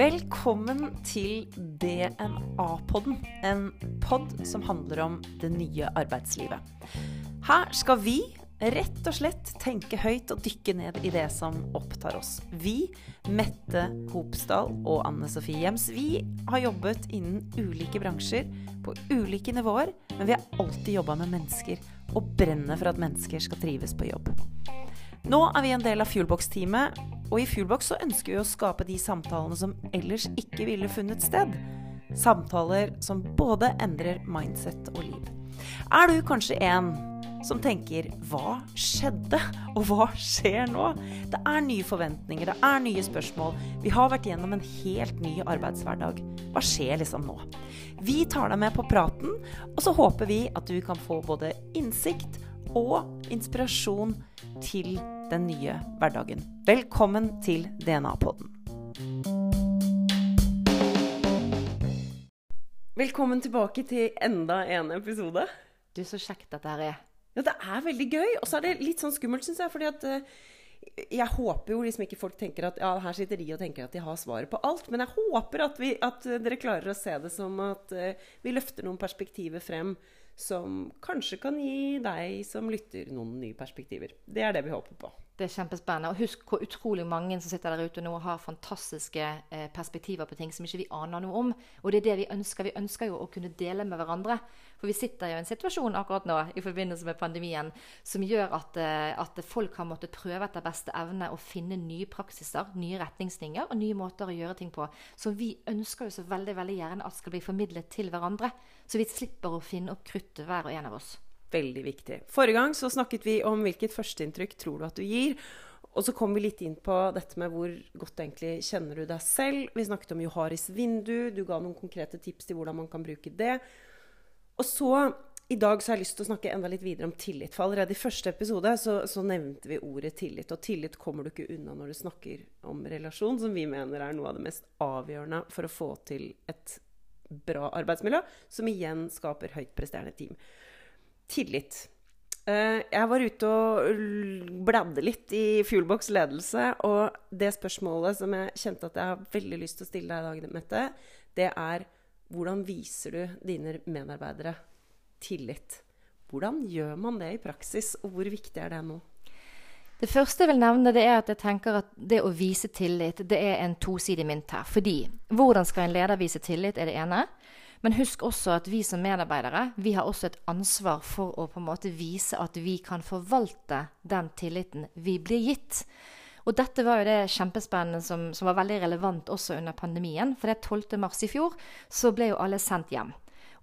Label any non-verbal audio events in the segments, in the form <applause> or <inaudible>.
Velkommen til DNA-podden, en pod som handler om det nye arbeidslivet. Her skal vi rett og slett tenke høyt og dykke ned i det som opptar oss. Vi, Mette Hopsdal og Anne Sofie Hjems, vi har jobbet innen ulike bransjer på ulike nivåer, men vi har alltid jobba med mennesker og brenner for at mennesker skal trives på jobb. Nå er vi en del av Fuelbox-teamet, og i Fuelbox så ønsker vi å skape de samtalene som ellers ikke ville funnet sted. Samtaler som både endrer mindset og liv. Er du kanskje en som tenker 'hva skjedde', og 'hva skjer nå'? Det er nye forventninger, det er nye spørsmål. Vi har vært gjennom en helt ny arbeidshverdag. Hva skjer liksom nå? Vi tar deg med på praten, og så håper vi at du kan få både innsikt og inspirasjon til den nye hverdagen. Velkommen til DNA-podden. Velkommen tilbake til enda en episode. Du, så kjekt dette her er. Ja, det er veldig gøy. Og så er det litt sånn skummelt, syns jeg. fordi at uh, jeg håper jo liksom ikke folk tenker at ja, her sitter de og tenker at de har svaret på alt. Men jeg håper at, vi, at dere klarer å se det som at uh, vi løfter noen perspektiver frem som kanskje kan gi deg som lytter noen nye perspektiver. Det er det vi håper på. Det er kjempespennende. Og husk hvor utrolig mange som sitter der ute nå og har fantastiske eh, perspektiver på ting som ikke vi aner noe om. Og det er det vi ønsker. Vi ønsker jo å kunne dele med hverandre. For vi sitter jo i en situasjon akkurat nå i forbindelse med pandemien som gjør at, eh, at folk har måttet prøve etter beste evne å finne nye praksiser, nye retningslinjer og nye måter å gjøre ting på. Så vi ønsker jo så veldig, veldig gjerne at skal bli formidlet til hverandre. Så vi slipper å finne opp kruttet hver og en av oss. Veldig viktig. Forrige gang så snakket vi om hvilket førsteinntrykk tror du at du gir. Og så kom vi litt inn på dette med hvor godt egentlig kjenner du deg selv. Vi snakket om Joharis vindu. Du ga noen konkrete tips til hvordan man kan bruke det. Og så i dag så har jeg lyst til å snakke enda litt videre om tillit. For allerede i første episode så, så, nevnte vi ordet tillit. Og tillit kommer du ikke unna når du snakker om relasjon, som vi mener er noe av det mest avgjørende for å få til et bra arbeidsmiljø, som igjen skaper høyt presterende team tillit. Eh, jeg var ute og bladde litt i Fuelbox ledelse, og det spørsmålet som jeg kjente at jeg har veldig lyst til å stille deg i dag, Mette, det er hvordan viser du dine medarbeidere tillit? Hvordan gjør man det i praksis, og hvor viktig er det nå? Det første jeg vil nevne, det er at jeg tenker at det å vise tillit, det er en tosidig mynt her. Fordi hvordan skal en leder vise tillit, er det ene. Men husk også at vi som medarbeidere vi har også et ansvar for å på en måte vise at vi kan forvalte den tilliten vi blir gitt. Og dette var jo det kjempespennende som, som var veldig relevant også under pandemien. For det 12. mars i fjor så ble jo alle sendt hjem.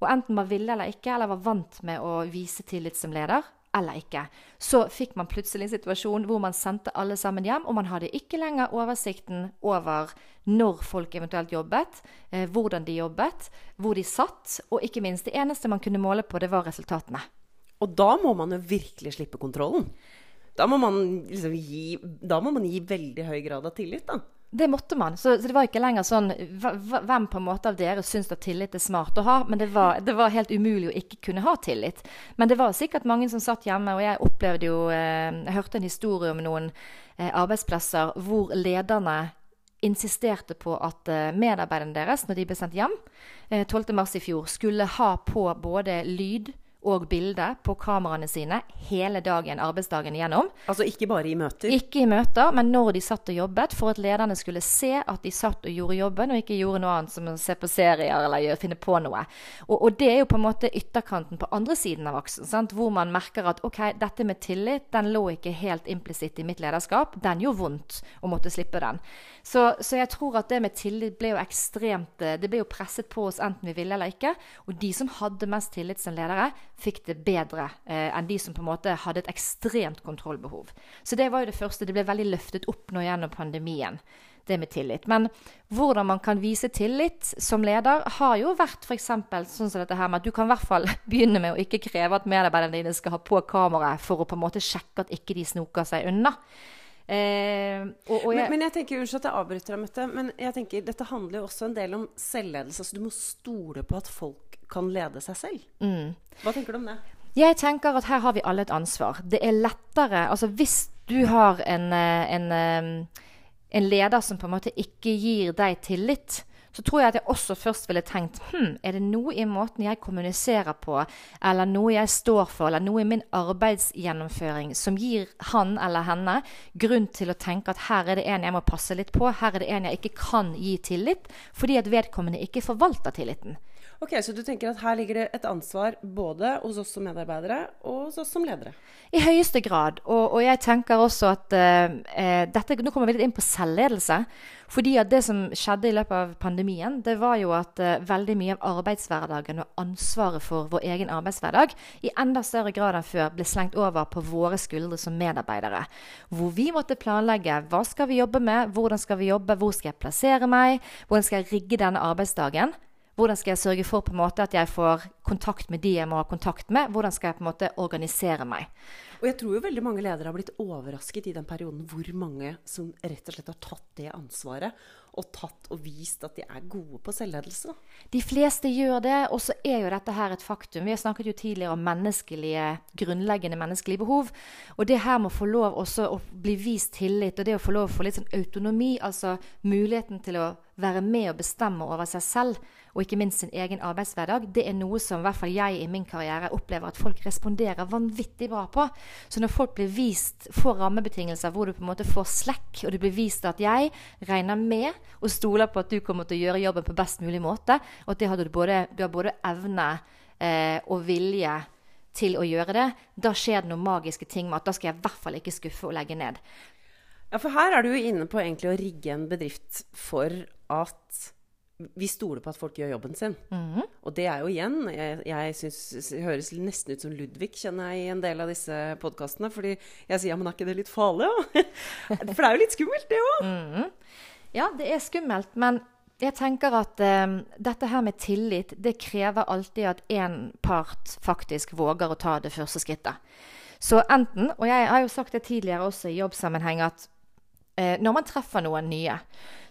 Og enten man ville eller ikke, eller var vant med å vise tillit som leder, eller ikke. Så fikk man plutselig en situasjon hvor man sendte alle sammen hjem, og man hadde ikke lenger oversikten over når folk eventuelt jobbet, eh, hvordan de jobbet, hvor de satt, og ikke minst det eneste man kunne måle på, det var resultatene. Og da må man jo virkelig slippe kontrollen. Da må man, liksom gi, da må man gi veldig høy grad av tillit, da. Det måtte man. Så, så, det var ikke lenger sånn Hvem på en måte av dere syns at tillit er smart å ha? Men det var, det var, helt umulig å ikke kunne ha tillit. Men det var sikkert mange som satt hjemme, og jeg opplevde jo eh, Jeg hørte en historie om noen eh, arbeidsplasser hvor lederne insisterte på at eh, medarbeiderne deres, når de ble sendt hjem 12.3 i fjor, skulle ha på både lyd og bilde på kameraene sine hele dagen, arbeidsdagen igjennom. Altså ikke bare i møter? Ikke i møter, men når de satt og jobbet, for at lederne skulle se at de satt og gjorde jobben, og ikke gjorde noe annet som å se på serier eller finne på noe. Og, og det er jo på en måte ytterkanten på andre siden av aksen, sant? hvor man merker at ok, dette med tillit, den lå ikke helt implisitt i mitt lederskap. Den gjorde vondt å måtte slippe den. Så, så, jeg tror at det med tillit ble jo ekstremt eh, Det ble jo presset på oss enten vi ville eller ikke. Og de som hadde mest tillit som ledere, fikk det bedre eh, enn de som på en måte hadde et ekstremt kontrollbehov. Så det var jo det første. Det ble veldig løftet opp nå gjennom pandemien, det med tillit. Men hvordan man kan vise tillit som leder, har jo vært f.eks. sånn som dette her med at du kan i hvert fall <laughs> begynne med å ikke kreve at medarbeiderne dine skal ha på kameraet for å på en måte sjekke at ikke de snoker seg unna. Eh, og, og jeg, men, men, jeg tenker, Unnskyld at jeg avbryter deg, Mette. Men jeg tenker, dette handler jo også en del om selvledelse. Altså, du må stole på at folk kan lede seg selv. Mm. Hva tenker du om det? Jeg tenker at her har vi alle et ansvar. Det er lettere Altså hvis du har en, eh, en, eh, en leder som på en måte ikke gir deg tillit, så tror jeg at jeg også først ville tenkt hm, er det noe i måten jeg kommuniserer på, eller noe jeg står for, eller noe i min arbeidsgjennomføring som gir han eller henne grunn til å tenke at her er det en jeg må passe litt på, her er det en jeg ikke kan gi tillit, fordi at vedkommende ikke forvalter tilliten. Ok, Så du tenker at her ligger det et ansvar både hos oss som medarbeidere og hos oss som ledere? I høyeste grad. Og, og jeg tenker også at uh, dette, Nå kommer vi litt inn på selvledelse. Fordi at det som skjedde i løpet av pandemien, det var jo at uh, veldig mye av arbeidshverdagen og ansvaret for vår egen arbeidshverdag i enda større grad enn før ble slengt over på våre skuldre som medarbeidere. Hvor vi måtte planlegge hva skal vi jobbe med, hvordan skal vi jobbe, hvor skal jeg plassere meg, hvordan skal jeg rigge denne arbeidsdagen. Hvordan skal jeg sørge for på en måte at jeg får kontakt med de jeg må ha kontakt med? Hvordan skal jeg på en måte organisere meg? Og jeg tror jo veldig mange ledere har blitt overrasket i den perioden hvor mange som rett og slett har tatt det ansvaret og tatt og vist at de er gode på selvledelse. De fleste gjør det, og så er jo dette her et faktum. Vi har snakket jo tidligere om menneskelige, grunnleggende menneskelige behov. Og det her må få lov også å bli vist tillit, og det å få lov å få litt sånn autonomi, altså muligheten til å være med og bestemme over seg selv, og ikke minst sin egen arbeidshverdag, det er noe som i hvert fall jeg i min karriere opplever at folk responderer vanvittig bra på. Så når folk blir vist, får rammebetingelser hvor du på en måte får slekk, og du blir vist at jeg regner med og stoler på at du kommer til å gjøre jobben på best mulig måte, og at det har du, både, du har både evne eh, og vilje til å gjøre det, da skjer det noen magiske ting med at da skal jeg i hvert fall ikke skuffe og legge ned. Ja, for her er du jo inne på egentlig å rigge en bedrift for at vi stoler på at folk gjør jobben sin. Mm. Og det er jo igjen Jeg, jeg synes, høres nesten ut som Ludvig, kjenner jeg i en del av disse podkastene. Fordi jeg sier ja, men er ikke det litt farlig, da? <laughs> For det er jo litt skummelt, det òg. Mm. Ja, det er skummelt. Men jeg tenker at um, dette her med tillit, det krever alltid at én part faktisk våger å ta det første skrittet. Så enten, og jeg har jo sagt det tidligere også i jobbsammenheng, at uh, når man treffer noen nye,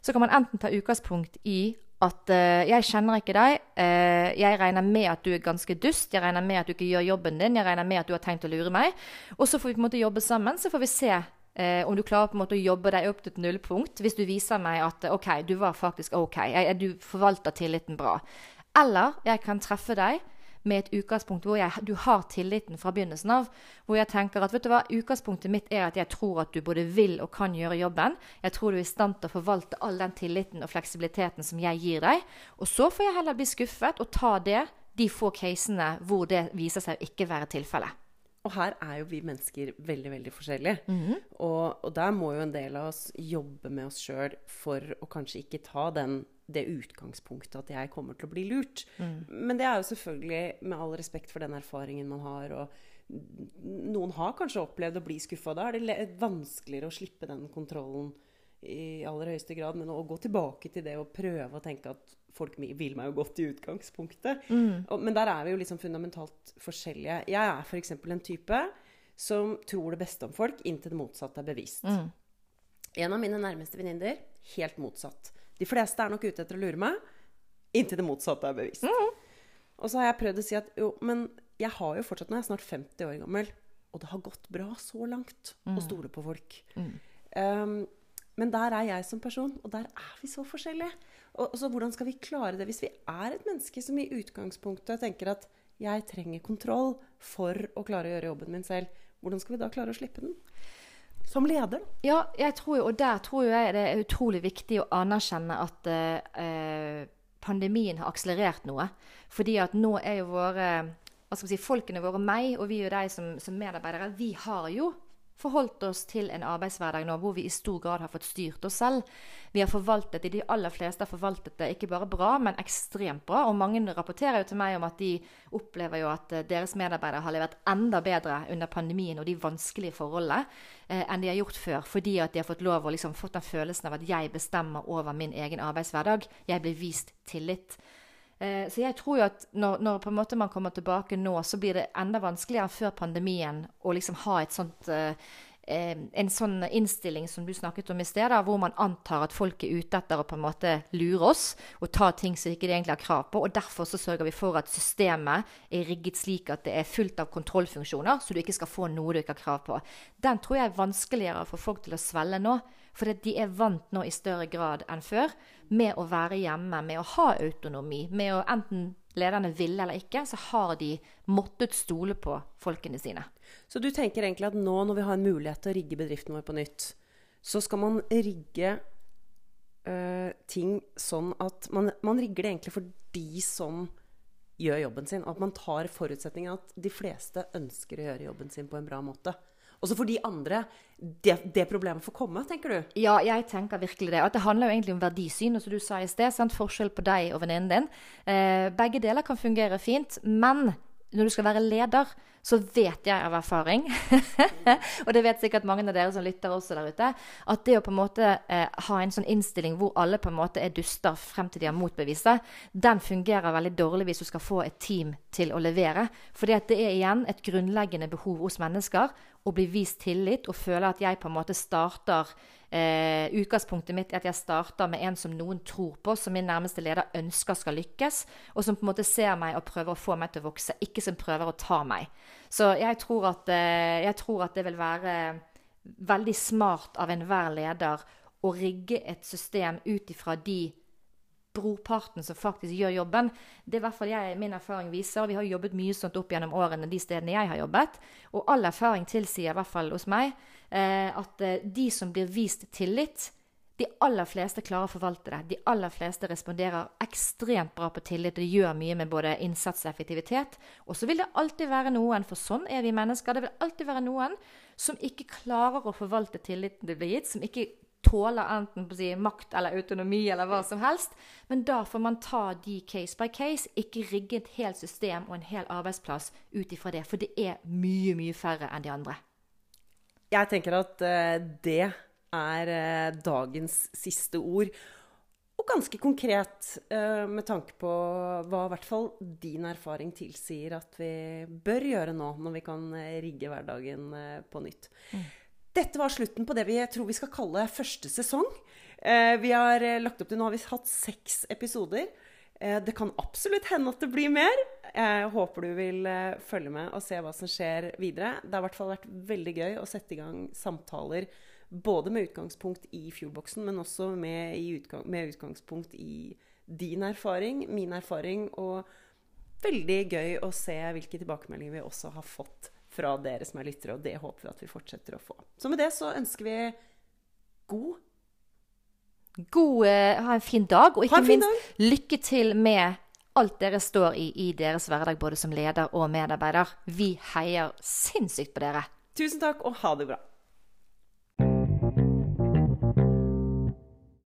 så kan man enten ta utgangspunkt i at uh, 'jeg kjenner ikke deg', uh, 'jeg regner med at du er ganske dust', 'jeg regner med at du ikke gjør jobben din', 'jeg regner med at du har tenkt å lure meg'. Og så får vi på en måte jobbe sammen, så får vi se uh, om du klarer på en måte å jobbe deg opp til et nullpunkt. Hvis du viser meg at 'OK, du var faktisk OK', jeg, du forvalter tilliten bra'. Eller jeg kan treffe deg med et utgangspunkt hvor jeg, du har tilliten fra begynnelsen av. Hvor jeg tenker at vet du hva, utgangspunktet mitt er at jeg tror at du både vil og kan gjøre jobben. Jeg tror du er i stand til å forvalte all den tilliten og fleksibiliteten som jeg gir deg. Og så får jeg heller bli skuffet og ta det, de få casene hvor det viser seg å ikke være tilfellet. Og her er jo vi mennesker veldig veldig forskjellige. Mm -hmm. og, og, der må jo en del av oss jobbe med oss sjøl for å kanskje ikke ta den det utgangspunktet at jeg kommer til å bli lurt. Mm. Men det er jo selvfølgelig med all respekt for den erfaringen man har. og Noen har kanskje opplevd å bli skuffa. Da er det vanskeligere å slippe den kontrollen i aller høyeste grad. Men å gå tilbake til det og prøve å tenke at folk vil meg jo godt i utgangspunktet. Mm. Og, men der er vi jo liksom fundamentalt forskjellige. Jeg er f.eks. en type som tror det beste om folk inntil det motsatte er bevist. Mm. En av mine nærmeste venninner helt motsatt. De fleste er nok ute etter å lure meg, inntil det motsatte er bevist. Mm. Og så har jeg prøvd å si at jo, men jeg har jo fortsatt Nå er jeg snart 50 år gammel, og det har gått bra så langt mm. å stole på folk. Mm. Um, men der er jeg som person, og der er vi så forskjellige. Og, og, så hvordan skal vi klare det hvis vi er et menneske som i utgangspunktet tenker at jeg trenger kontroll for å klare å gjøre jobben min selv? Hvordan skal vi da klare å slippe den? som leder? Ja, jeg tror, og der tror jeg det er utrolig viktig å anerkjenne at eh, pandemien har akselerert noe. Fordi at nå er jo våre hva skal vi si, folkene våre, meg og vi og deg som, som medarbeidere, vi har jo forholdt oss til en arbeidshverdag nå hvor vi i stor grad har fått styrt oss selv. Vi har forvaltet det, De aller fleste har forvaltet det ikke bare bra, men ekstremt bra. Og mange rapporterer jo til meg om at de opplever jo at eh, deres medarbeidere har levert enda bedre under pandemien og de vanskelige forholdene eh, enn de har gjort før. Fordi at de har fått lov å liksom fått den følelsen av at jeg bestemmer over min egen arbeidshverdag. Jeg blir vist tillit. Eh, så jeg tror jo at når, når, på en måte man kommer tilbake nå, så blir det enda vanskeligere før pandemien å liksom ha et sånt eh, en sånn innstilling som du snakket om i sted, hvor man antar at folk er ute etter å på en måte lure oss og ta ting som ikke de egentlig har krav på. og Derfor så sørger vi for at systemet er rigget slik at det er fullt av kontrollfunksjoner, så du ikke skal få noe du ikke har krav på. Den tror jeg er vanskeligere for folk til å svelge nå. For de er vant nå i større grad enn før med å være hjemme, med å ha autonomi. Med å enten lederne ville eller ikke, så har de måttet stole på folkene sine. Så du tenker egentlig at nå når vi har en mulighet til å rigge bedriften vår på nytt, så skal man rigge uh, ting sånn at man, man, rigger det egentlig for de som gjør jobben sin. At man tar forutsetningen at de fleste ønsker å gjøre jobben sin på en bra måte. Og så for de andre det, det, problemet får komme, tenker du? Ja, jeg tenker virkelig det. At det handler jo egentlig om verdisyn, og som du sa i sted. Sant? Forskjell på deg og venninnen din. Eh, begge deler kan fungere fint, men når du skal være leder, så vet jeg av erfaring, <laughs> og det vet sikkert mange av dere som lytter også der ute, at det å på en måte eh, ha en sånn innstilling hvor alle på en måte er duster frem til de har motbeviset, den fungerer veldig dårlig hvis du skal få et team til å levere. Fordi at det er igjen et grunnleggende behov hos mennesker å bli vist tillit og føle at jeg på en måte starter eh, Utgangspunktet mitt er at jeg starter med en som noen tror på, som min nærmeste leder ønsker skal lykkes, og som på en måte ser meg og prøver å få meg til å vokse, ikke som prøver å ta meg. Så jeg tror at, eh, jeg tror at det vil være veldig smart av enhver leder å rigge et system ut ifra de brorparten som faktisk gjør jobben. Det er i hvert fall jeg, min erfaring viser. og Vi har jobbet mye sånt opp gjennom årene de stedene jeg har jobbet. Og all erfaring tilsier, i hvert fall hos meg, eh, at eh, de som blir vist tillit, de aller fleste klarer å forvalte det. De aller fleste responderer ekstremt bra på tillit. Det gjør mye med både innsats og effektivitet. Og så vil det alltid være noen, for sånn er vi mennesker, det vil alltid være noen som ikke klarer å forvalte tilliten det blir gitt, som ikke tåler enten si, makt eller autonomi eller hva som helst. Men da får man ta de case by case, ikke rigge et helt system og en hel arbeidsplass ut ifra det. For det er mye, mye færre enn de andre. Jeg tenker at uh, det er uh, dagens siste ord. Og ganske konkret uh, med tanke på hva i hvert fall din erfaring tilsier at vi bør gjøre nå, når vi kan rigge hverdagen på nytt. Mm. Dette var slutten på det vi tror vi skal kalle første sesong. Eh, vi har eh, lagt opp til, Nå har vi hatt seks episoder. Eh, det kan absolutt hende at det blir mer. Jeg håper du vil følge med og se hva som skjer videre. Det har i hvert fall vært veldig gøy å sette i gang samtaler både med utgangspunkt i Fuelboxen, men også med, utgang, med utgangspunkt i din erfaring, min erfaring, og veldig gøy å se hvilke tilbakemeldinger vi også har fått fra dere som er lyttere, og det håper vi at vi fortsetter å få. Så med det så ønsker vi god God uh, Ha en fin dag, og ikke minst dag. lykke til med alt dere står i i deres hverdag, både som leder og medarbeider. Vi heier sinnssykt på dere. Tusen takk, og ha det bra.